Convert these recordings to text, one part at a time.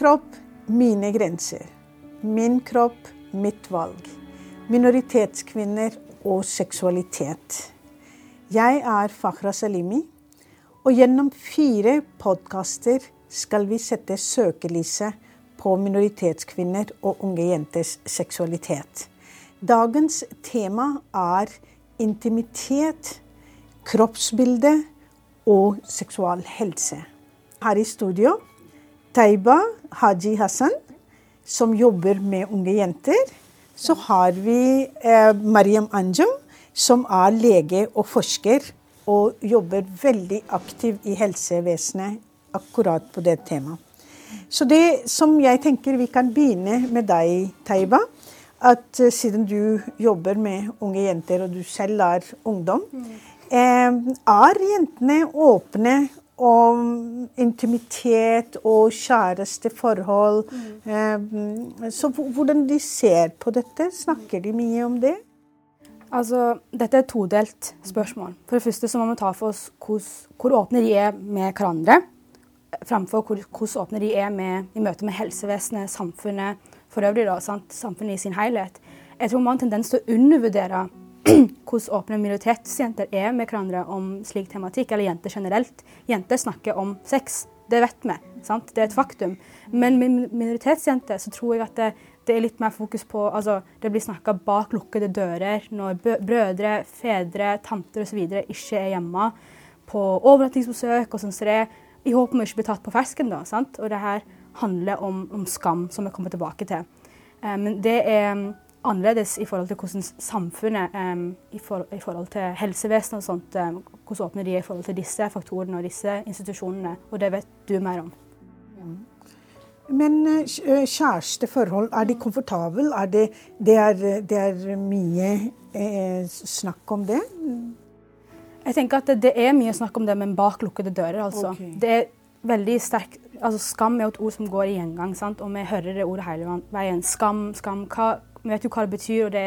kropp, mine grenser. Min kropp, mitt valg. Minoritetskvinner og seksualitet. Jeg er Fakhra Salimi, og gjennom fire podkaster skal vi sette søkelyset på minoritetskvinner og unge jenters seksualitet. Dagens tema er intimitet, kroppsbilde og seksual helse. Her i studio Taiba Haji Hassan, som jobber med unge jenter. Så har vi eh, Mariam Anjum, som er lege og forsker og jobber veldig aktivt i helsevesenet akkurat på det temaet. Så det som jeg tenker vi kan begynne med deg, Taiba, at uh, siden du jobber med unge jenter, og du selv er ungdom, mm. eh, er jentene åpne om intimitet og kjæresteforhold. Mm. Eh, så hvordan de ser på dette? Snakker de mye om det? Altså, Dette er et todelt spørsmål. For det første så må vi ta for oss hvor, hvor åpne de er med hverandre, fremfor hvor, hvordan åpne de er med, i møte med helsevesenet, samfunnet for øvrig, da, sant? samfunnet i sin helhet. Jeg tror man har en tendens til å undervurdere hvordan åpne minoritetsjenter er med hverandre om slik tematikk, eller jenter generelt. Jenter snakker om sex, det vet vi. Sant? Det er et faktum. Men med minoritetsjenter så tror jeg at det, det er litt mer fokus på altså, Det blir snakka bak lukkede dører når brødre, fedre, tanter osv. ikke er hjemme på overnattingsbesøk og sånn som det, i håp om å ikke bli tatt på fersken. da, sant? Og det her handler om, om skam, som vi kommer tilbake til. Eh, men det er annerledes i forhold til hvordan samfunnet i, for, i, forhold til helsevesenet og sånt, hvordan åpner de i forhold til disse faktorene og disse institusjonene. Og det vet du mer om. Mm. Men uh, kjæresteforhold, er de komfortable? Er det, det, er, det er mye eh, snakk om det? Jeg tenker at det, det, er mye snakk om det, men bak lukkede dører. altså. Okay. Det er veldig sterk, altså Skam er jo et ord som går i gjengang, sant? og vi hører det ordet hele veien. Skam, skam. Hva, vi vet jo hva det betyr. og det,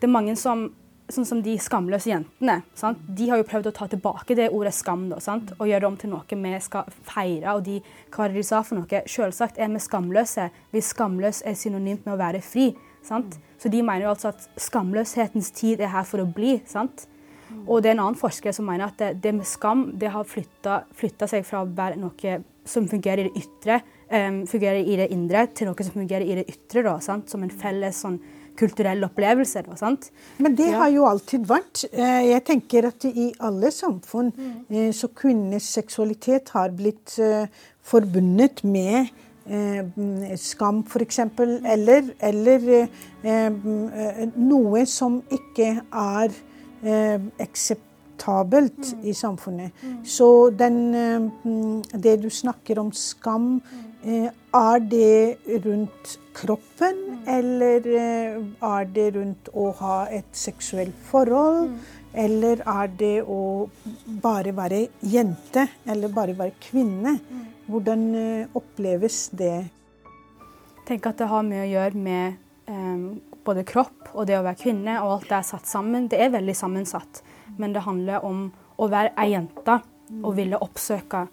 det er mange som sånn som de skamløse jentene. Sant? De har jo prøvd å ta tilbake det ordet skam da, sant? og gjøre det om til noe vi skal feire. Og de, hva de sa for noe? Selvsagt er vi skamløse hvis skamløs er synonymt med å være fri. Sant? Så de mener jo altså at skamløshetens tid er her for å bli. sant? Og det er en annen forsker som mener at det, det med skam det har flytta seg fra å være noe som fungerer i det ytre, um, fungerer i det indre, til noe som fungerer i det ytre, da, sant? som en felles sånn, kulturell opplevelse. Da, sant? Men det ja. har jo alltid vært. Eh, jeg tenker at i alle samfunn mm. Eh, så kunne seksualitet har blitt uh, forbundet med uh, skam, f.eks., eller, eller uh, noe som ikke er akseptabelt mm. i samfunnet. Mm. Så den, mm, det du snakker om skam, eh, er det rundt kroppen, mm. eller eh, er det rundt å ha et seksuelt forhold? Mm. Eller er det å bare være jente, eller bare være kvinne? Mm. Hvordan eh, oppleves det? Tenker at det har mye å gjøre med um, både kropp og det å være kvinne, og alt det er satt sammen. Det er veldig sammensatt men det handler om å være ei jente og ville oppsøke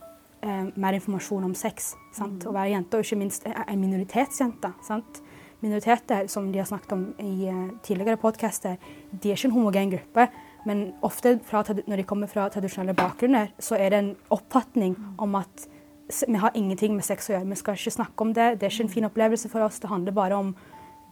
eh, mer informasjon om sex. Sant? Å være jente, og ikke minst ei minoritetsjente. Sant? Minoriteter, som de har snakket om i uh, tidligere podcaster, de er ikke en homogen gruppe. Men ofte fra, når de kommer fra tradisjonelle bakgrunner, så er det en oppfatning om at vi har ingenting med sex å gjøre. Vi skal ikke snakke om det. Det er ikke en fin opplevelse for oss. Det handler bare om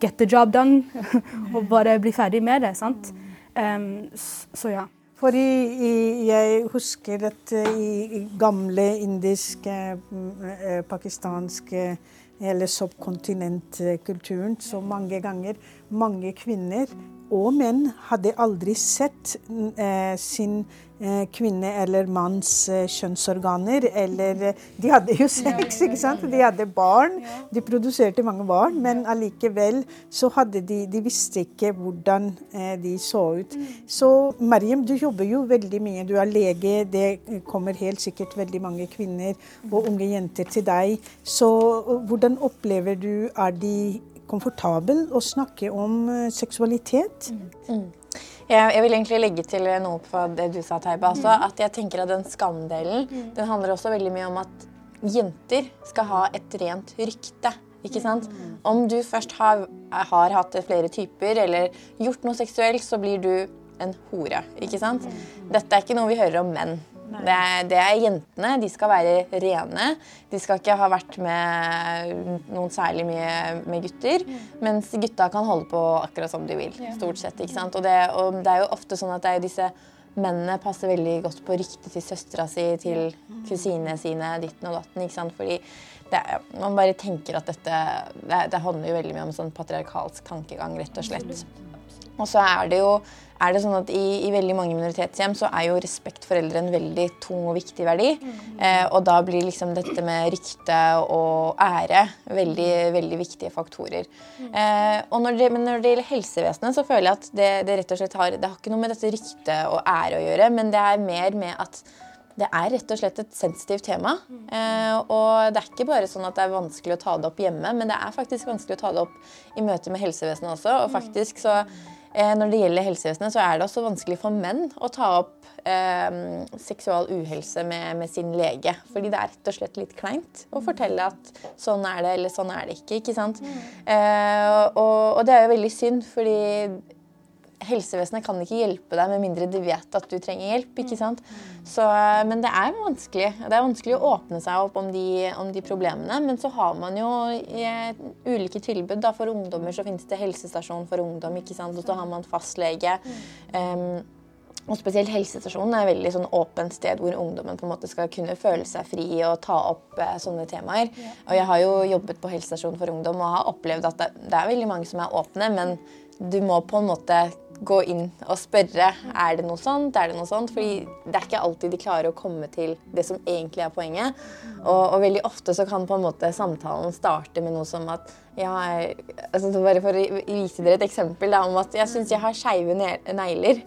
get the job done og bare bli ferdig med det. sant? Um, så ja. For jeg husker at eh, i gamle indiske, eh, pakistanske eller subkontinentkulturen så mange ganger mange kvinner og menn hadde aldri sett eh, sin eh, kvinne eller manns eh, kjønnsorganer. Eller eh, De hadde jo sex, ikke sant? De hadde barn. De produserte mange barn. Men allikevel så hadde de De visste ikke hvordan eh, de så ut. Mm. Så Mariam, du jobber jo veldig mye. Du er lege. Det kommer helt sikkert veldig mange kvinner og unge jenter til deg. Så hvordan opplever du Er de komfortabel å snakke om eh, seksualitet. Mm. Jeg, vil egentlig legge til noe på det du sa, Teiba. Altså, mm. at jeg tenker at Den skamdelen mm. den handler også veldig mye om at jenter skal ha et rent rykte. Ikke sant? Om du først har, har hatt flere typer eller gjort noe seksuelt, så blir du en hore. Ikke sant? Dette er ikke noe vi hører om menn. Det er, det er, jentene. De skal være rene. De skal ikke ha vært med noen særlig mye med gutter. Mens gutta kan holde på akkurat som de vil. stort sett, ikke sant? Og det, og det er jo ofte sånn at det er disse mennene passer veldig godt på ryktet til søstera si, til kusinene sine, ditten og datten. ikke sant? Fordi det, man bare tenker at dette det, det handler jo veldig mye om sånn patriarkalsk tankegang, rett og slett. Og så er det jo er det sånn at i, i, veldig mange minoritetshjem så er jo respekt for eldre en veldig tung og viktig verdi. Eh, og da blir liksom dette med rykte og ære veldig, veldig viktige faktorer. Eh, og når det, men når det gjelder helsevesenet, så føler jeg at det, det rett og slett har Det har ikke noe med dette rykte og ære å gjøre, men det er mer med at det er rett og slett et sensitivt tema. Eh, og det er ikke bare sånn at det er vanskelig å ta det opp hjemme, men det er faktisk vanskelig å ta det opp i møte med helsevesenet også. Og faktisk så når det gjelder helsevesenet, så er det også vanskelig for menn å ta opp eh, seksual uhelse med, med, sin lege. Fordi det er rett og slett litt kleint å fortelle at sånn er det, eller sånn er det ikke. ikke sant? Mm. Eh, og, og, det er jo veldig synd, fordi helsevesenet kan ikke hjelpe deg med mindre de vet at du trenger hjelp. ikke sant? Så, men det er vanskelig. Det er vanskelig å åpne seg opp om de, om de problemene. Men så har man jo ulike tilbud. Da. For ungdommer så finnes det helsestasjon for ungdom, ikke sant? og så har man fastlege. Um, og spesielt helsestasjonen er et veldig sånn åpent sted hvor ungdommen på en måte skal kunne føle seg fri og ta opp eh, sånne temaer. Og jeg har jo jobbet på helsestasjon for ungdom og har opplevd at det, det er veldig mange som er åpne, men du må på en måte gå inn og spørre er det noe sånt. er det noe sånt, fordi Det er ikke alltid de klarer å komme til det som egentlig er poenget. Og, og veldig ofte så kan på en måte samtalen starte med noe som at ja, altså Bare for å vise dere et eksempel da, om at jeg syns jeg har skeive negler.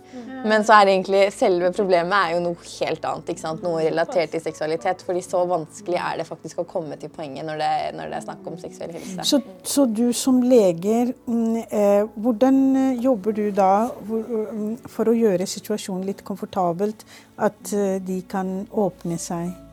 Men så er egentlig selve problemet er jo noe helt annet. ikke sant? Noe relatert til seksualitet. fordi så vanskelig er det faktisk å komme til poenget når det, når det er snakk om seksuell helse. Så, så du som leger, mm, eh, hvordan jobber du da mm, for å gjøre situasjonen litt komfortabelt? At eh, de kan åpne seg?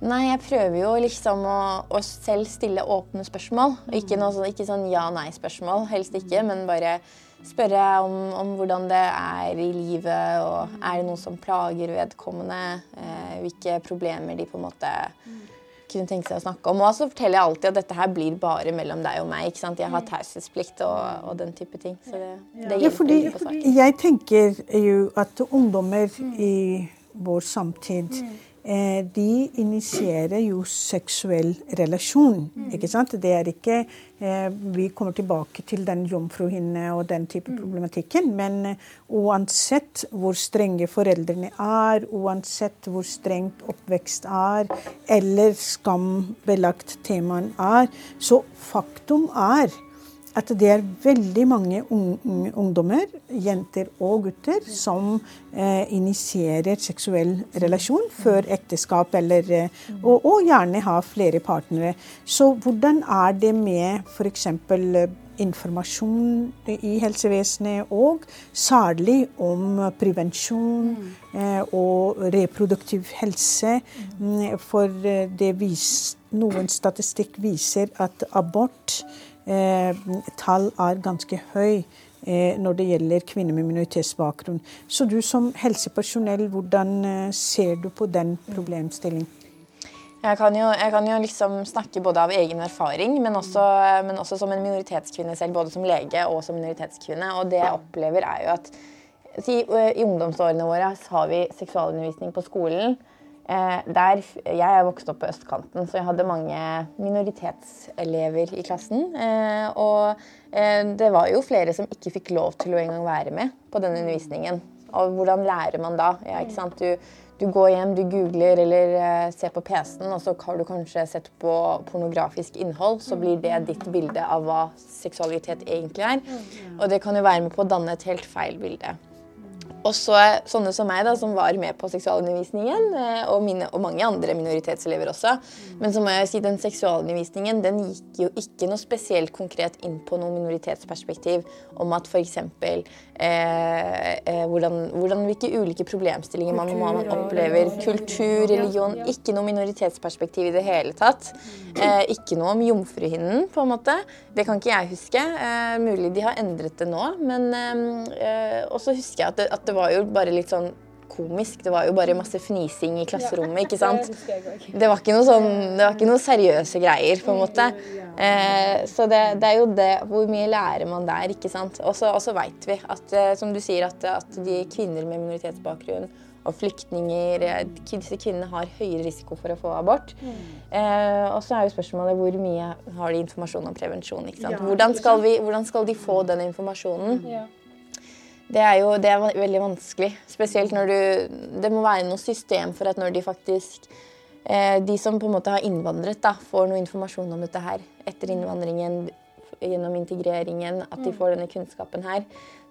Nei, jeg prøver jo liksom å, å selv stille åpne spørsmål. Ikke, noe, sånn, ikke sånn ja-nei-spørsmål, helst ikke, men bare spørre om, om, hvordan det er i livet, og er det noe som plager vedkommende? Eh, hvilke problemer de på en måte kunne tenke seg å snakke om. Og så forteller jeg alltid at dette her blir bare mellom deg og meg. ikke sant? Jeg har taushetsplikt og, og, den type ting. Så det, det ja, fordi, Jeg tenker jo at ungdommer i vår samtid Eh, de initierer jo seksuell relasjon. Mm. ikke sant? Det er ikke eh, Vi kommer tilbake til den jomfruhinne og den type mm. problematikken. Men eh, uansett hvor strenge foreldrene er, uansett hvor strengt oppvekst er, eller skambelagt temaen er, så faktum er at det er veldig mange ungdommer, jenter og gutter, som eh, initierer seksuell relasjon før ekteskap, eller, eh, og, og, gjerne har flere partnere. Så hvordan er det med f.eks. Eh, informasjon i helsevesenet, og særlig om prevensjon eh, og reproduktiv helse? Mm, for eh, det vis, noen statistikk viser at abort tall er ganske høy eh, når det gjelder kvinner med minoritetsbakgrunn. Så du som helsepersonell, hvordan eh, ser du på den problemstillingen? Jeg kan, jo, jeg kan jo liksom snakke både av egen erfaring, men også, men også, som en minoritetskvinne selv. Både som lege og som minoritetskvinne. Og det jeg opplever, er jo at i, i ungdomsårene våre har vi seksualundervisning på skolen. Eh, der, jeg er vokst opp på østkanten, så jeg hadde mange minoritetselever i klassen. Eh, og eh, det var jo flere som ikke fikk lov til å engang være med på denne undervisningen. Og hvordan lærer man da? Ja, du, du, går hjem, du googler eller ser på PC-en, og så har du kanskje sett på pornografisk innhold. Så blir det ditt bilde av hva seksualitet egentlig er. Og det kan jo være med på å danne et helt feil bilde. Og så sånne som meg, da, som var med på seksualundervisningen, eh, og, mine, og mange andre minoritetselever også. Men så må jeg si den seksualundervisningen den gikk jo ikke noe spesielt konkret inn på noe minoritetsperspektiv om at f.eks. Eh, eh, hvordan, hvordan, hvilke ulike problemstillinger man, man, opplever. Kultur, religion. Ikke noe minoritetsperspektiv i det hele tatt. Eh, ikke noe om jomfruhinnen, på en måte. Det kan ikke jeg huske. Eh, mulig de har endret det nå. Men eh, også husker jeg at det, at det var jo bare litt sånn komisk. Det var jo bare masse fnising i klasserommet. ikke sant? Det var ikke noe, sånn, det var ikke noe seriøse greier, på en måte. Eh, så det, det, er jo det Hvor mye lærer man der, ikke sant. Og så veit vi at, eh, som du sier, at, at de kvinner med minoritetsbakgrunn og flyktninger eh, Disse kvinnene har høyere risiko for å få abort. Eh, og så er jo spørsmålet hvor mye har de informasjon om prevensjon. ikke sant? Hvordan skal, vi, hvordan skal de få den informasjonen? Det er jo det er veldig vanskelig. Spesielt når du Det må være noe system for at når de faktisk eh, De som på en måte har innvandret, da, får noe informasjon om dette her etter innvandringen, gjennom integreringen, at de mm. får denne kunnskapen her,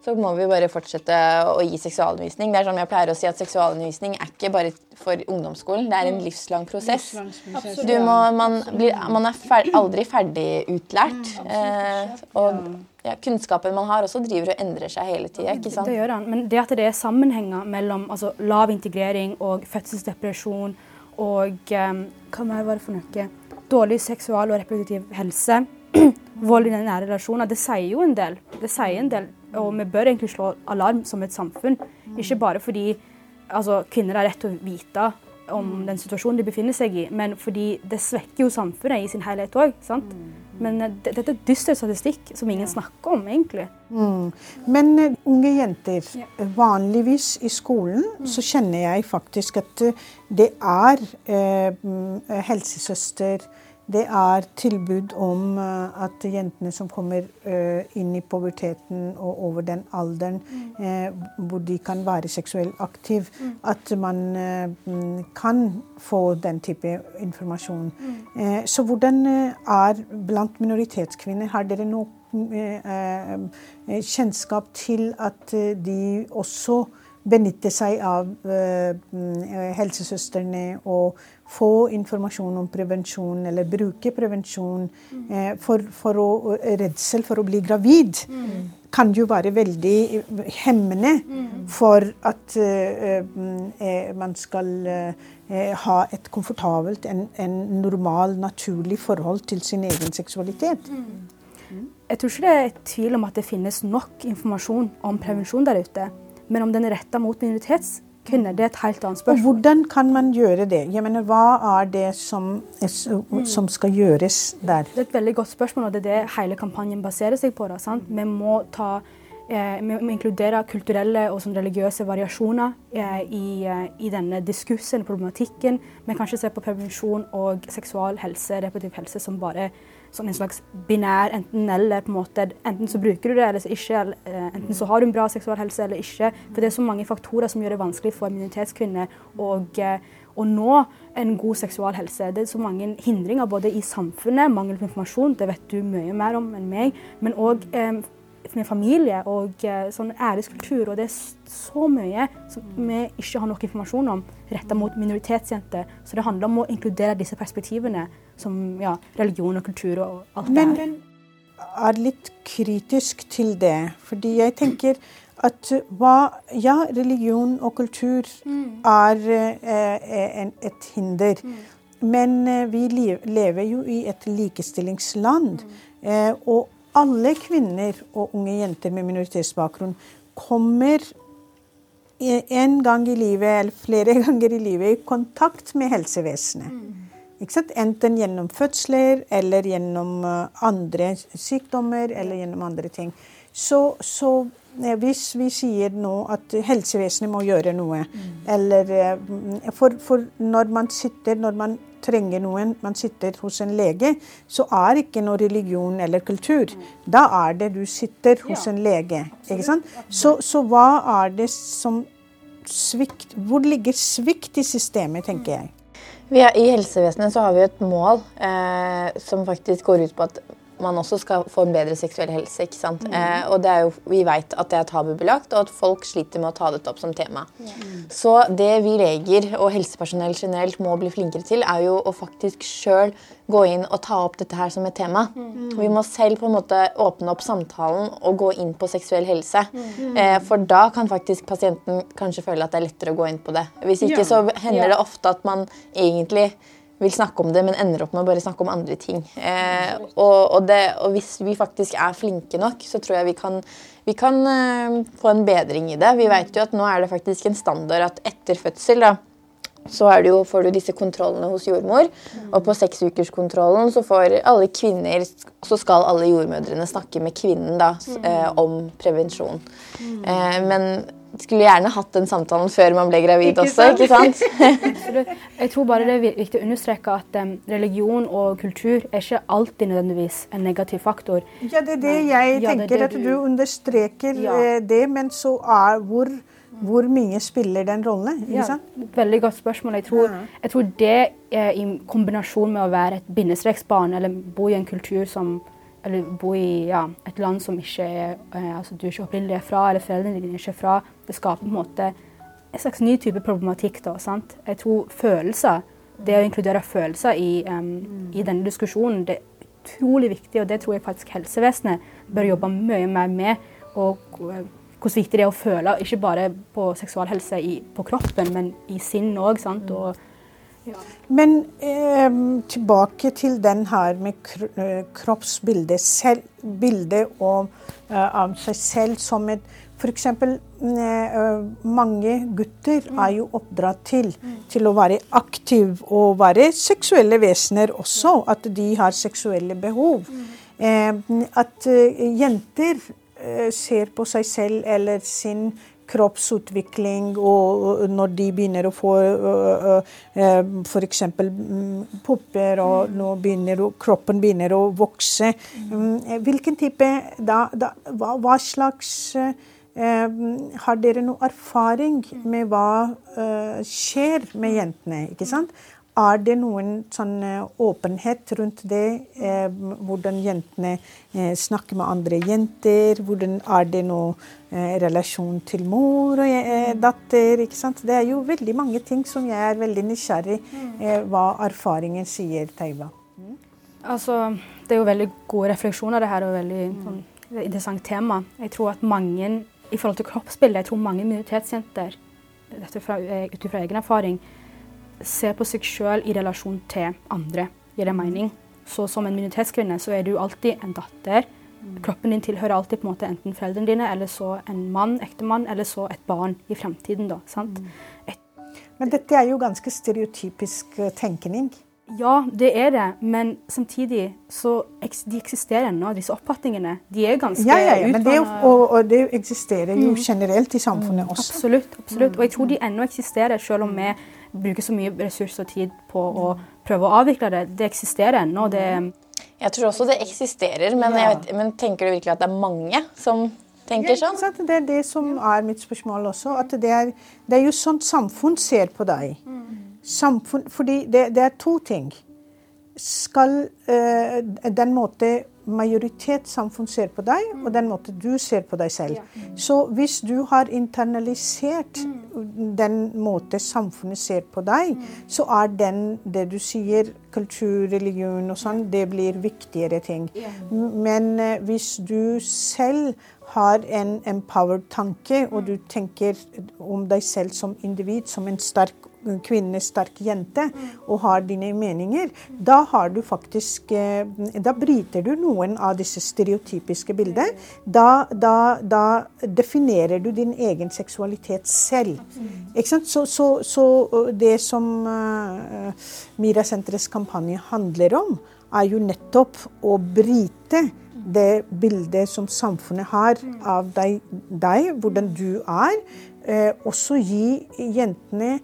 så må vi bare fortsette å gi seksualundervisning. Det er sånn jeg pleier å si at Seksualundervisning er ikke bare for ungdomsskolen, det er en mm. livslang prosess. Må, man, blir, man, er fer, aldri ferdig utlært. Mm, eh, og ja, kunnskapen man har, også driver og endrer seg hele tida. Det gjør han. Men det at det er sammenhenger mellom altså, lav integrering og fødselsdepresjon og um, hva mer var det for noe? Dårlig seksual og reproduktiv helse, vold i nære relasjoner, det sier jo en del. Det sier en del, Og vi bør egentlig slå alarm som et samfunn. Ikke bare fordi altså, kvinner har rett til å vite om den situasjonen de befinner seg i, men fordi det svekker jo samfunnet i sin helhet òg. Men eh, dette er dyster statistikk som ingen snakker om, egentlig. Mm. Men uh, unge jenter, vanligvis i skolen mm. så kjenner jeg faktisk at uh, det er uh, helsesøster, det er tilbud om uh, at jentene som kommer uh, inn i puberteten og over den alderen mm. uh, hvor de kan være seksuelt aktive, mm. at man kan få den type informasjon. Mm. så hvordan er blant minoritetskvinner? Har dere noe kjennskap til at de også benytter seg av helsesøstrene og få informasjon om prevensjon eller bruke prevensjon mm. eh, for, for å, redsel for å bli gravid mm. kan jo være veldig hemmende mm. for at eh, eh, man skal eh, ha et komfortabelt, en, en, normal, naturlig forhold til sin egen seksualitet. Mm. Jeg tror ikke det er tvil om at det finnes nok informasjon om prevensjon der ute. Men om den er retta mot minoritets kvinner. Det er et helt annet spørsmål. Og hvordan kan man gjøre det? Jeg mener, Hva er det som, er, som skal gjøres der? Det er et veldig godt spørsmål, og det er det hele kampanjen baserer seg på. Da, vi må ta eh, vi må inkludere kulturelle og sånn religiøse variasjoner eh, i, eh, i, denne diskursen, problematikken. kan kanskje se på prevensjon og seksual helse, reproduktiv helse, som bare sånn en slags binær enten-eller. på en måte. Enten så bruker du det, eller så ikke. Eh, enten så har du en bra seksual helse, eller ikke. For det er så mange faktorer som gjør det vanskelig for minoritetskvinner eh, å nå en god seksual helse. Det er så mange hindringer både i samfunnet, mangel på informasjon, det vet du mye mer om enn meg, men òg med familie og eh, sånn æreskultur. Og det er så mye som vi ikke har nok informasjon om retta mot minoritetsjenter. Så det handler om å inkludere disse perspektivene som ja, religion og kultur og alt Men den er litt kritisk til det. Fordi jeg tenker at hva Ja, religion og kultur mm. er eh, et hinder. Mm. Men eh, vi lever jo i et likestillingsland. Mm. Eh, og alle kvinner og unge jenter med minoritetsbakgrunn kommer en gang i livet eller flere ganger i livet i kontakt med helsevesenet. Mm. Enten gjennom fødsler eller gjennom eh, andre sykdommer eller gjennom andre ting. Så, så eh, hvis vi sier nå at helsevesenet må gjøre noe, mm. eller eh, for, for, når man sitter, når man trenger noen, man sitter hos en lege, så er ikke noe religion eller kultur. Da er det du sitter hos en lege. ikke sant? Så, så hva er det som svikt Hvor ligger svikt i systemet, tenker jeg. Er, I helsevesenet så har vi et mål eh, som faktisk går ut på at man også skal få en bedre seksuell helse. ikke sant? Mm. Eh, og det er jo, Vi vet at det er tabubelagt, og at folk sliter med å ta dette opp som tema. Mm. Så det vi leger og helsepersonell generelt må bli flinkere til, er jo å faktisk sjøl gå inn og ta opp dette her som et tema. Mm. Vi må selv på en måte åpne opp samtalen og gå inn på seksuell helse. Mm. Eh, for da kan faktisk pasienten kanskje føle at det er lettere å gå inn på det. Hvis ikke ja. så hender ja. det ofte at man egentlig vil snakke om det, men ender opp med å bare snakke om andre ting. Eh, og, og, det, og, hvis vi faktisk er flinke nok, så tror jeg vi kan, vi kan eh, få en bedring i det. Vi vet jo at nå er det faktisk en standard at etter fødsel da, så jo, får du disse kontrollene hos jordmor. Og på seksukerskontrollen så får alle kvinner Så skal alle jordmødrene snakke med kvinnen da, eh, om prevensjon. Eh, men skulle gjerne hatt den samtalen før man ble gravid ikke også. ikke sant? jeg tror bare det er viktig å understreke at um, religion og kultur er ikke alltid nødvendigvis en negativ faktor. Ja, det er det jeg ja, tenker, det det at du understreker ja. Eh, det, men så er hvor, hvor mye spiller den rollen? Ja, veldig godt spørsmål. Jeg tror, jeg tror det er i kombinasjon med å være et bindestreksbarn eller bo i en kultur som eller bo i ja, et land som ikke er, eh, altså du er ikke opprinnelig fra, eller foreldrene dine er ikke fra. Det skaper på en måte en slags ny type problematikk. da, sant? Jeg tror følelser, det å inkludere følelser i, um, i denne diskusjonen, det er utrolig viktig, og det tror jeg faktisk helsevesenet bør jobbe mye mer med. og hvor viktig det er å føle, ikke bare på seksualhelse i, på kroppen, men i sinn òg. Men eh, tilbake til den her med eh, kroppsbildet. Selv, bildet av, uh, av seg selv som et F.eks. Uh, eh, mange gutter mm. er jo oppdratt til, mm. til å være aktiv og være seksuelle vesener også. At de har seksuelle behov. Mm. Eh, at jenter ser på seg selv eller sin kroppsutvikling, og når de begynner å få f.eks. Mm, pupper, og når begynner, kroppen begynner å vokse. Mm, hvilken type da, da, hva, slags har dere noe erfaring med hva skjer med jentene? ikke sant? Er det noen sånn eh, åpenhet rundt det? Eh, hvordan jentene eh, snakker med andre jenter? Hvordan Er det noe eh, relasjon til mor og eh, datter? ikke sant? Det er jo veldig mange ting som jeg er veldig nysgjerrig eh, hva erfaringen sier, Teiva. Mm. Altså, det er jo veldig gode refleksjoner, det her, og veldig sånn, interessant tema. Jeg tror at mange, i forhold til kroppsbildet, jeg tror mange minoritetsjenter, dette ut fra egen erfaring, ser på seg sjøl i relasjon til andre. Gir det mening? Så som en minoritetskvinne så er du alltid en datter. Kroppen din tilhører alltid på en måte enten foreldrene dine, eller så en mann, ektemann, eller så et barn i fremtiden. da, sant? Et men dette er jo ganske stereotypisk eh, tenkning. Ja, det er det, men samtidig så de eksisterer ennå, disse oppfatningene. De er ganske ja, ja, ja, men det, og, og, det eksisterer jo mm. generelt i samfunnet mm, også. Absolutt. absolutt. Og jeg tror de ennå eksisterer, selv om vi bruker så mye ressurser og tid på å prøve å avvikle det. Det eksisterer ennå. Det jeg tror også det eksisterer, men, vet, men, tenker du virkelig at det er mange som tenker sånn? Ja, det er det som er mitt spørsmål også. At det er, det er jo sånn samfunn ser på deg. Samfunn, fordi det, det er to ting. Skal uh, den måte majoritetssamfunn ser på deg, mm. og den måten du ser på deg selv. Ja. Så hvis du har internalisert mm. den måten samfunnet ser på deg, mm. så er den, det du sier, kultur, religion og sånn, det blir viktigere ting. Yeah. Men uh, hvis du selv har en empowered tanke, og du tenker om deg selv som individ, som en sterk kvinne, sterk jente, og har dine meninger, da har du faktisk eh, Da bryter du noen av disse stereotypiske bildene. Da, da, da definerer du din egen seksualitet selv. Så, så, så, det som uh, Mira-senterets kampanje handler om, er jo nettopp å bryte det bildet som samfunnet har av deg, deg hvordan du er. Eh, også gi jentene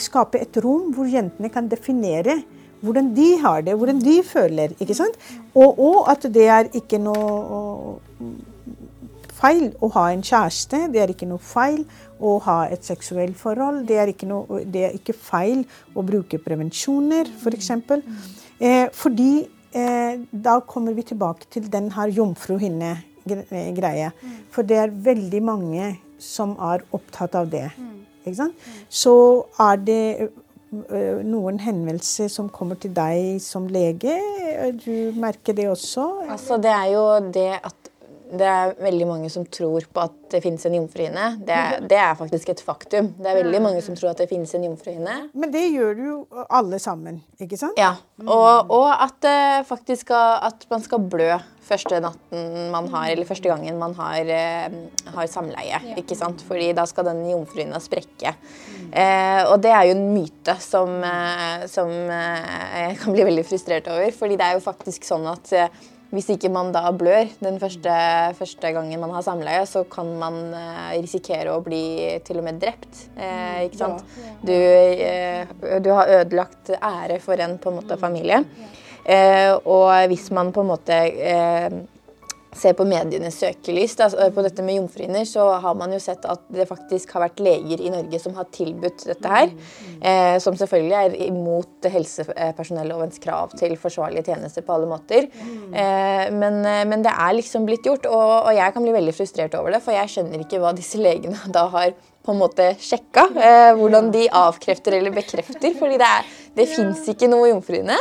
skape et rom hvor jentene kan definere hvordan de har det, hvordan de føler. ikke sant? Og, og at det er ikke noe feil å ha en kjæreste. Det er ikke noe feil å ha et seksuelt forhold. Det er ikke, noe, det er ikke feil å bruke prevensjoner, f.eks. For eh, fordi eh, da kommer vi tilbake til den her jomfruhinne-greia. For det er veldig mange som er opptatt av det. Så er det eh, noen henvendelser som kommer til deg som lege. Du merker det også? Altså, det er jo det at det er veldig mange som tror på at det finnes en jomfruhinne. Det, det er faktisk et faktum. Det er veldig mange som tror at det finnes en jomfruhinne. Men det gjør jo alle sammen, ikke sant? Ja, og, og at, faktisk at man skal blø første natten man har, eller første gangen man har, eh, har samleie. ikke sant? Fordi da skal den jomfruhinna sprekke. Eh, og det er jo en myte som, eh, som eh, jeg kan bli veldig frustrert over. fordi det er jo faktisk sånn at eh, hvis ikke man da blør den første, første gangen man har samleie, så kan man eh, risikere å bli til og med drept. Eh, ikke sant? Du, eh, du har ødelagt ære for en på en måte familie. Eh, og hvis man på en måte ser på medienes søkelys da, på dette med jomfruhinner, så har man jo sett at det faktisk har vært leger i Norge som har tilbudt dette her. Eh, som selvfølgelig er imot helsepersonellovens krav til forsvarlige tjenester på alle måter. Eh, men, eh, men det er liksom blitt gjort, og, og jeg kan bli veldig frustrert over det. For jeg skjønner ikke hva disse legene da har på en måte sjekka. Eh, hvordan de avkrefter eller bekrefter. fordi det, er, det fins ikke noe jomfruhinne.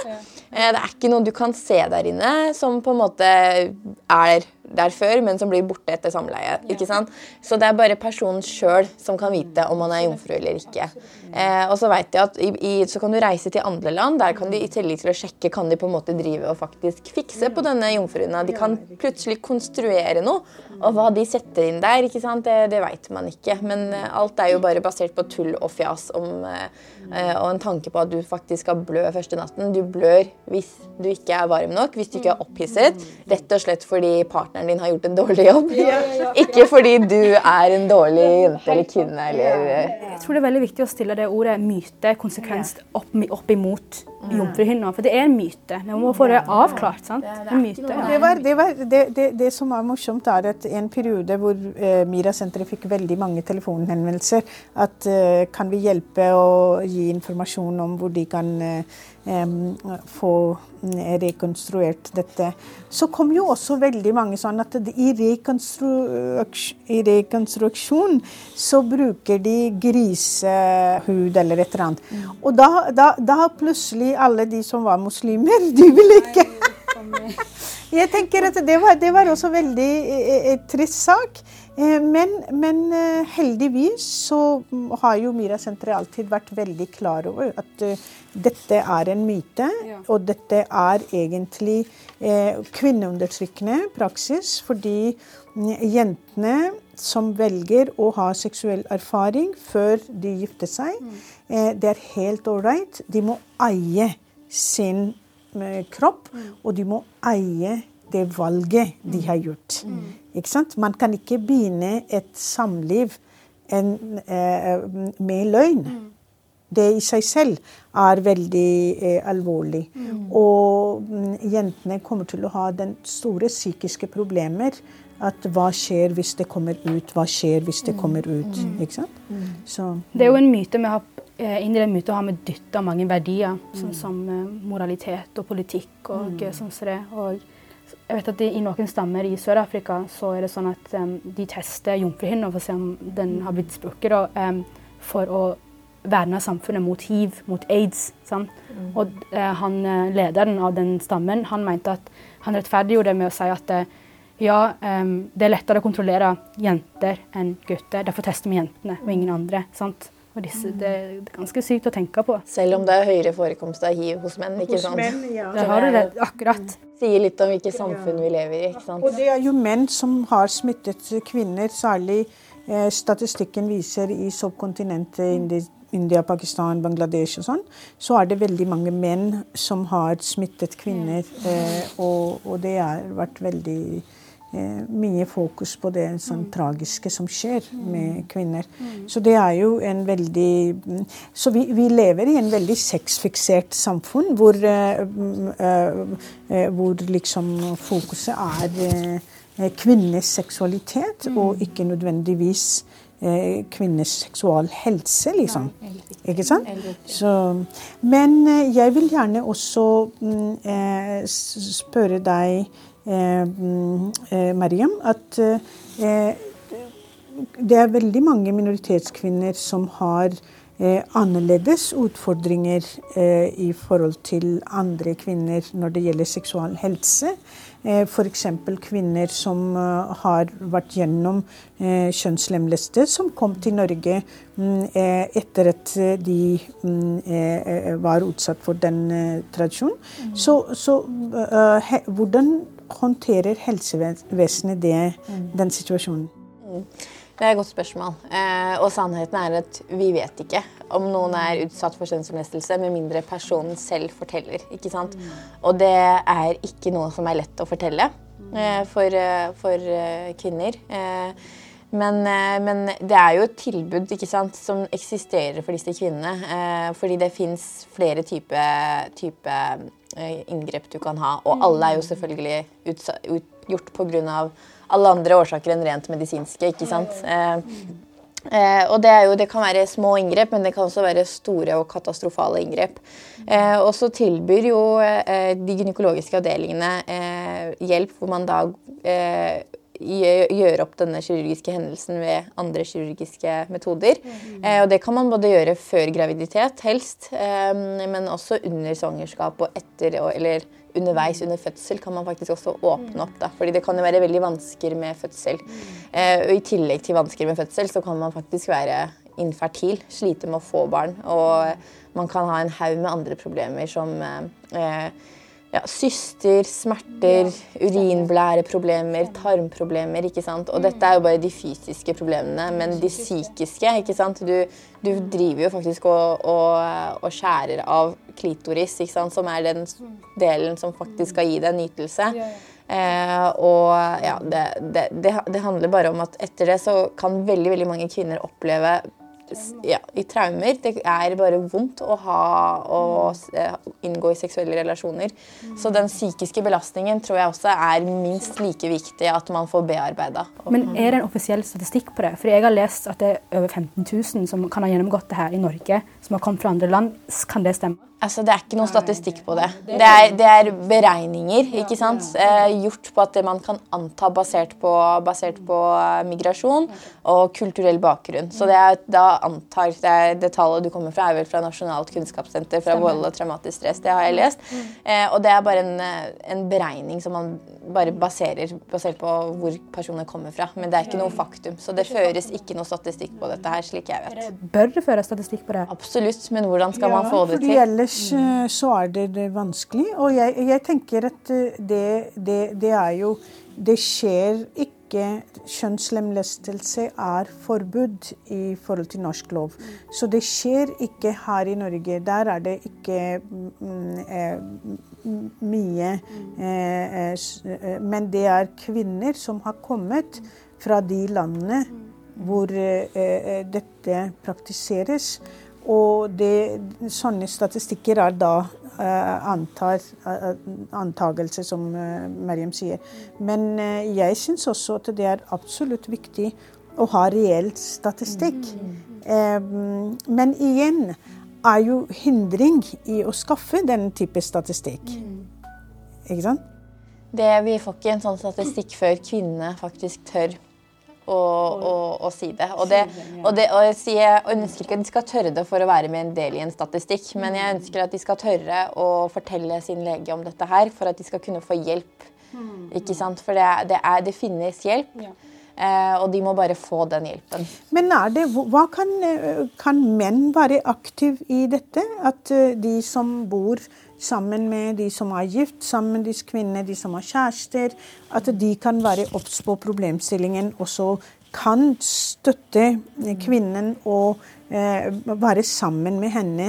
Eh, Det er ikke noe du kan se der inne som på en måte er der før, men som blir borte etter samleie. ikke sant? Så det er bare personen sjøl som kan vite om man er jomfru eller ikke. Eh, og så vet jeg at i, i, så kan du reise til andre land. Der kan de i tillegg til å sjekke kan de på en måte drive og faktisk fikse på denne jomfruen. De kan plutselig konstruere noe. Og hva de setter inn der, ikke sant? det, det veit man ikke. Men eh, alt er jo bare basert på tull og fjas om, eh, eh, og en tanke på at du faktisk skal blø første natten. Du blør hvis du ikke er varm nok, hvis du ikke er opphisset. Rett og slett fordi partneren din har gjort en dårlig jobb. Ikke fordi du er en dårlig jente eller kvinne eller Jeg tror det er veldig viktig å stille det ordet myte konsekvens opp, opp imot jomfruhinna. For det er en myte. Vi må få det avklart. sant? En myte. Det, var, det, var, det, det, det som var morsomt, er at en periode hvor eh, Mira-senteret fikk veldig mange telefonhenvendelser, at eh, kan vi hjelpe å gi informasjon om hvor de kan eh, få mm, rekonstruert dette. Så kom jo også veldig mange sånn at i, rekonstru i rekonstruksjon så bruker de grisehud eller et eller annet. Og da, da, da plutselig alle de som var muslimer, de ville ikke jeg tenker at det var, det var også veldig eh, eh, trist sak. Eh, Men, men eh, heldigvis så mm, har jo Mira-senteret alltid vært veldig klar over at eh, dette er en myte, og dette er egentlig kvinneundertrykkende praksis, fordi mm, jentene som velger å ha seksuell erfaring før de gifter seg, mm. det er helt ålreit. De må eie sin kropp, og de må eie det valget de har gjort. Ikke sant? Man kan ikke begynne et samliv en, eh, med løgn. Det i seg selv er veldig eh, alvorlig. Og m, jentene kommer til å ha den store psykiske problemer. At hva skjer hvis det kommer ut? Hva skjer hvis det kommer ut? Ikke sant? Så Det er jo en myte vi har inn i den myten har vi dytta mange verdier, sånn som eh, moralitet og politikk og eh, sånn som det. Og jeg vet at i, i noen stammer i Sør-Afrika så er det sånn at um, de tester jomfruhinna for å se om den har blitt sprukket, em, for å verne samfunnet mot hiv, mot aids. Sant? Og uh, han, eh, lederen av den stammen han mente at han rettferdiggjorde det med å si at uh, ja, um, det er lettere å kontrollere jenter enn gutter. Derfor tester vi jentene og ingen andre. sant? Og disse, det er ganske sykt å tenke på. Selv om det er høyere forekomst av hiv hos menn. ikke sant? ja. Der har du det akkurat. Sier litt om hvilket samfunn vi lever i. ikke sant? Og det er jo menn som har smittet kvinner, særlig eh, statistikken viser i subkontinentet Indi- India, Pakistan, Bangladesh og sånn, så er det veldig mange menn som har smittet kvinner. Eh, og, og det har vært veldig mye fokus på det sånn tragiske som skjer med kvinner. Så det er jo en veldig mm, Så vi, vi lever i en veldig sexfiksert samfunn hvor, eh, mm, eh, eh, hvor liksom fokuset er eh, kvinners seksualitet, og ikke nødvendigvis eh, kvinners seksualhelse, liksom. Ikke sant? Så, men eh, jeg vil gjerne også mm, eh, spørre deg, eh, mm, eh, Mariam, at det er veldig mange minoritetskvinner som har eh, annerledes utfordringer eh, i forhold til andre kvinner når det gjelder seksual helse. Eh, F.eks. kvinner som har vært gjennom eh, kjønnslemleste, som kom til Norge mm, eh, etter at de mm, eh, var utsatt for den tradisjonen. Mm. Så, så he, hvordan håndterer helsevesenet det, mm. den situasjonen? Mm. Det er et godt spørsmål. Eh, og sannheten er at vi vet ikke om noen er utsatt for kjønnslemlestelse med mindre personen selv forteller. ikke sant? Og det er ikke noe som er lett å fortelle eh, for, eh, for uh, kvinner. Eh, men, eh, men, det er jo et tilbud ikke sant, som eksisterer for disse kvinnene. Eh, fordi det fins flere typer type, inngrep du kan ha. Og alle er jo selvfølgelig utsatt, ut, gjort pga alle andre årsaker enn rent medisinske. ikke sant? Eh, eh, og det, jo, det, kan være små inngrep, men det kan også være store og katastrofale inngrep. Eh, og så tilbyr jo eh, de gynekologiske avdelingene eh, hjelp hvor man da eh, gjøre opp denne kirurgiske hendelsen ved andre kirurgiske metoder. Eh, og det kan man både gjøre før graviditet, helst, eh, men også under svangerskap og etter eller underveis under fødsel kan man faktisk også åpne opp. Da. Fordi det kan jo være veldig vansker med fødsel. Eh, og I tillegg til vansker med fødsel så kan man faktisk være infertil, slite med å få barn. Og man kan ha en haug med andre problemer som eh, ja, syster, smerter, urinblæreproblemer, tarmproblemer. ikke sant? Og dette er jo bare de fysiske problemene, men de psykiske ikke sant? Du, du driver jo faktisk og, og, og, skjærer av klitoris, ikke sant? som er den delen som faktisk skal gi deg nytelse. Eh, og ja, det, det, det, det handler bare om at etter det så kan veldig, veldig mange kvinner oppleve ja, i traumer. Det er bare vondt å ha å eh, inngå i seksuelle relasjoner. Så den psykiske belastningen tror jeg også er minst like viktig at man får bearbeida. Men er det en offisiell statistikk på det? For jeg har lest at det er over 15 000 som kan ha gjennomgått det her i Norge, som har kommet fra andre land. Kan det stemme? Altså, Det er ikke noen statistikk på det. Det er, det er beregninger ikke sant? Eh, gjort på at det man kan anta basert på, basert på eh, migrasjon og kulturell bakgrunn. Så det er, da antar det, er, det tallet du kommer fra, er vel fra Nasjonalt kunnskapssenter fra vold og traumatisk stress. Det har jeg lest. Eh, og det er bare en, eh, en, beregning som man bare baserer basert på hvor personer kommer fra. Men det er ikke noe faktum. Så det føres ikke noe statistikk på dette her, slik jeg vet. Bør det føres statistikk på det? Absolutt, men hvordan skal man få det til? Ellers mm. så er det, det vanskelig. Og jeg, jeg, tenker at eh, det, det, det, er jo Det skjer ikke Kjønnslemlestelse er forbudt i forhold til norsk lov. Så det skjer ikke her i Norge. Der er det ikke mm, eh, mye eh, eh, Men det er kvinner som har kommet fra de landene hvor eh, dette praktiseres. Og det, sånne statistikker er da uh, antar, uh, antagelse, som uh, Mariam sier. Men jeg syns også at det er absolutt viktig å ha reell statistikk. Mm. men igjen er jo hindring i å skaffe den type statistikk. Mm. Ikke sant? Det, vi får ikke en sånn statistikk før kvinnene faktisk tør og, og, og si det. Og, det, og, det, og jeg, sier, jeg ønsker ikke at de skal tørre det for å være med en del i en statistikk, men jeg ønsker at de skal tørre å fortelle sin lege om dette her, for at de skal kunne få hjelp. Ikke sant? For det, det, er, det finnes hjelp. Eh, og de må bare få den hjelpen. Men er det, hva kan, kan menn være aktive i dette? At eh, de som bor sammen med de som er gift, sammen med disse kvinnene, de som har kjærester. At de kan være obs på problemstillingen og så kan støtte kvinnen og eh, være sammen med henne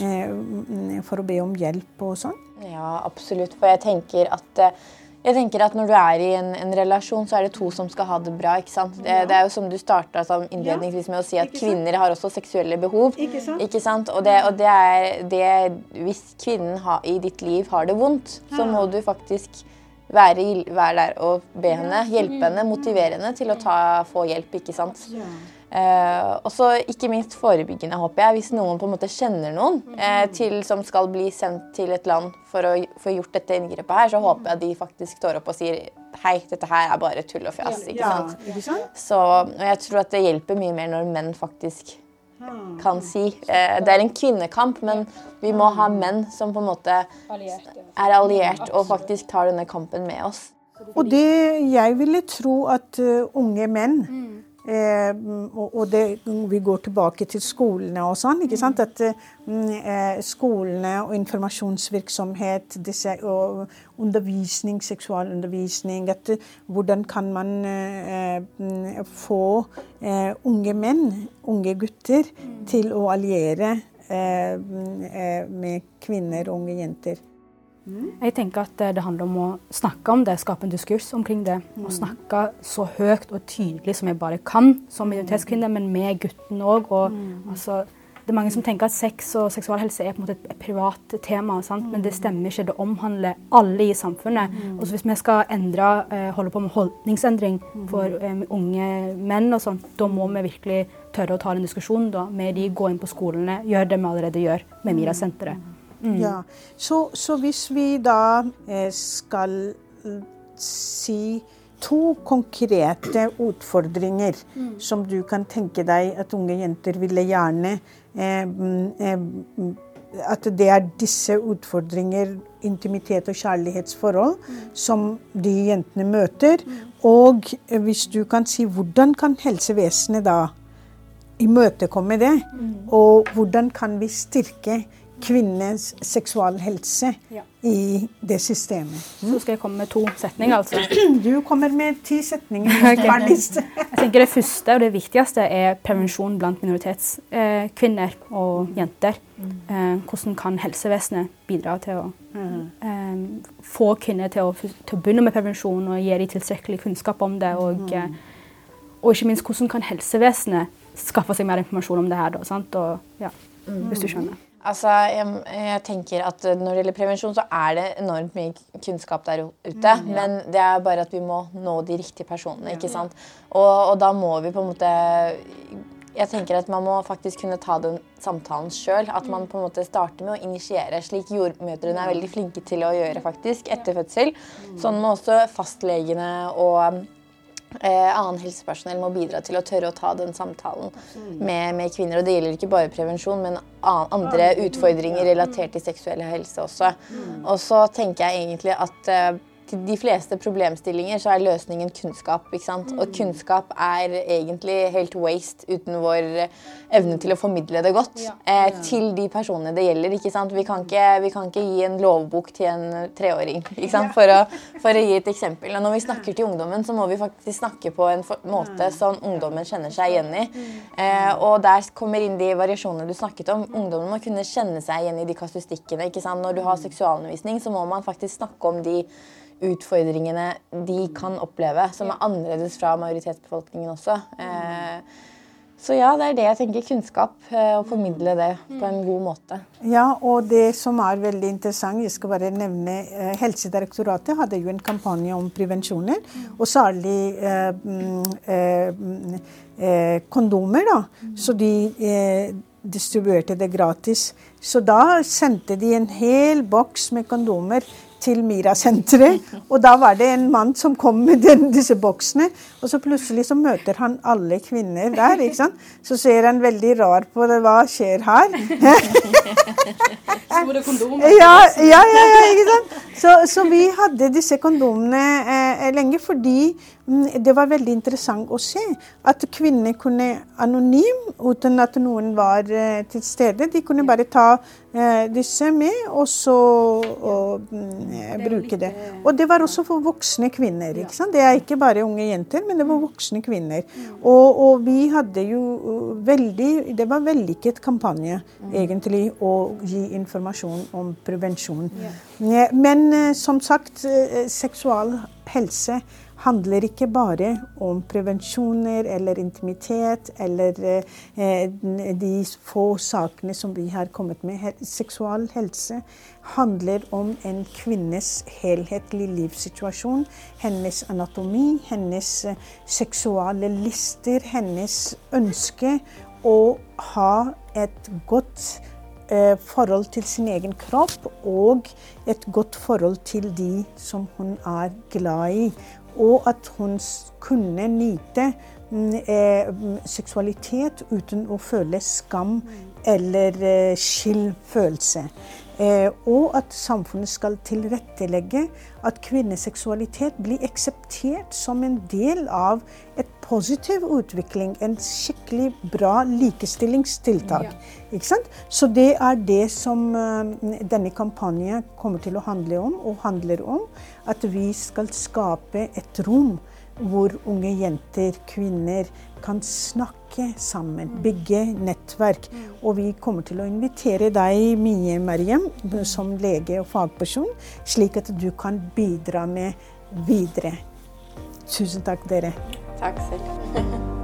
eh, for å be om hjelp og sånn. Ja, absolutt. For jeg tenker at eh, jeg tenker at Når du er i en, en, relasjon, så er det to som skal ha det bra. ikke sant? Det, det er jo som du starta innledningsvis med å si, at kvinner har også seksuelle behov. Ikke sant? Ikke sant? Og, det, og det er det Hvis kvinnen ha, i ditt liv har det vondt, så må du faktisk være, være der og be henne, hjelpe henne, motivere henne til å ta, få hjelp. ikke sant? Eh, og så ikke minst forebyggende, håper jeg. Hvis noen på en måte kjenner noen eh, til, som skal bli sendt til et land for å få gjort dette inngrepet her, så håper jeg de faktisk står opp og sier hei, dette her er bare tull og fjas. ikke Ja, sant? ikke sant? Så, og jeg tror at det hjelper mye mer når menn faktisk kan si eh, Det er en kvinnekamp, men vi må ha menn som på en måte er alliert og faktisk tar denne kampen med oss. Og det jeg ville tro at unge menn eh, og, det, vi går tilbake til skolene og sånn. ikke sant? At mm, eh, skolene og informasjonsvirksomhet, disse, og undervisning, seksualundervisning at eh, Hvordan kan man eh, mm, få eh, unge menn, unge gutter, til å alliere mm, eh, med kvinner og unge jenter? Jeg tenker at eh, det handler om å snakke om det, skape en diskurs omkring det. Og snakke så høyt og tydelig som jeg bare kan som minoritetskvinne, men med gutten òg. Altså, det er mange som tenker at sex og seksualhelse er på en måte et privat tema, sant? men det stemmer ikke. Det omhandler alle i samfunnet. Og så hvis vi skal endre, eh, holde på med holdningsendring for eh, unge menn, og sånt, da må vi virkelig tørre å ta den diskusjonen da, med de, gå inn på skolene, gjøre det vi allerede gjør med Mira-senteret. Ja, så, så hvis vi da eh, skal eh, si to konkrete utfordringer som du kan tenke deg at unge jenter ville gjerne eh, mm, eh, mm, At det er disse utfordringer, intimitet og kjærlighetsforhold, som de jentene møter. Og eh, hvis du kan si hvordan kan helsevesenet da imøtekomme det? Og hvordan kan vi styrke kvinnens seksualhelse Ja. i det systemet? Så skal jeg komme med to setninger, altså. Du kommer med ti setninger. okay. Jeg tenker Det første og det viktigste er prevensjon blant minoritetskvinner og jenter. Eh, hvordan kan helsevesenet bidra til å eh, få kvinner til å, til å begynne med prevensjon og gi dem tilstrekkelig kunnskap om det? Og, eh, og ikke minst hvordan kan helsevesenet skaffe seg mer informasjon om det her? Da, sant? Og, ja, hvis du skjønner. Altså, jeg, jeg tenker at Når det gjelder prevensjon, så er det enormt mye kunnskap der ute. Men det er bare at vi må nå de riktige personene. ikke sant? Og, og da må vi på en måte Jeg tenker at man må faktisk kunne ta den samtalen sjøl. At man på en måte starter med å initiere, slik jordmødrene er veldig flinke til å gjøre faktisk etter fødsel. Sånn må også fastlegene og Eh, annen helsepersonell må bidra til å tørre å ta den samtalen med, med kvinner. Og det gjelder ikke bare prevensjon, men an- andre utfordringer relatert til seksuell helse også. Og så tenker jeg egentlig at eh, til de fleste problemstillinger så er løsningen kunnskap. ikke sant? Og kunnskap er egentlig helt waste uten vår evne til å formidle det godt eh, til de personene det gjelder. ikke sant? Vi kan ikke, vi kan ikke gi en lovbok til en treåring ikke sant? For, å, for å gi et eksempel. Og når vi snakker til ungdommen, så må vi faktisk snakke på en måte som ungdommen kjenner seg igjen i. Eh, og der kommer inn de variasjonene du snakket om. Ungdommen må kunne kjenne seg igjen i de kasustikkene. ikke sant? Når du har seksualundervisning, så må man faktisk snakke om de utfordringene de kan oppleve, som er annerledes fra majoritetsbefolkningen også. Eh, så ja, det er det jeg tenker. Kunnskap. eh, Å formidle det på en god måte. Ja, og det som er veldig interessant, jeg skal bare nevne eh, Helsedirektoratet hadde jo en kampanje om prevensjoner, og særlig eh, mm, eh, mm, eh, kondomer, da. Så de eh, distribuerte det gratis. Så da sendte de en hel boks med kondomer til Mira-senteret. Og da var det en mann som kom med den, disse boksene. Og så plutselig så møter han alle kvinner der. ikke sant? Så ser han veldig rar på det. Hva skjer her? Store kondomer. Ja, ja, ja, ja ikke sant? Så, så vi hadde disse kondomene eh, lenge fordi det var veldig interessant å se at kvinner kunne anonym, uten at noen var eh, til stede. De kunne bare ta eh, disse med og så og, mm, eh, bruke det. Og det var også for voksne kvinner. ikke sant? Det er ikke bare unge jenter, men det var voksne kvinner. Og, og vi hadde jo uh, veldig Det var vellykket kampanje, egentlig, å gi informasjon om prevensjon. Men Men som sagt, seksual helse handler ikke bare om prevensjoner eller intimitet eller eh, de få sakene som vi har kommet med. Seksual helse handler om en kvinnes helhetlige livssituasjon. Hennes anatomi, hennes eh, seksuale lister, hennes ønske å ha et godt eh, forhold til sin egen kropp og et godt forhold til de som hun er glad i og at hun kunne nyte mm, eh, seksualitet uten å føle skam eller eh, skyldfølelse. Eh, og at samfunnet skal tilrettelegge at kvinneseksualitet blir akseptert som en del av et positiv utvikling. En skikkelig bra likestillingstiltak. Ja. Så det er det som uh, denne kampanjen kommer til å handle om, og handler om. At vi skal skape et rom hvor unge jenter, kvinner, kan snakke sammen, mm. bygge nettverk. Og vi kommer til å invitere deg mye, Mariam, som lege og fagperson, slik at du kan bidra med videre. Tusen takk, dere. Takk selv.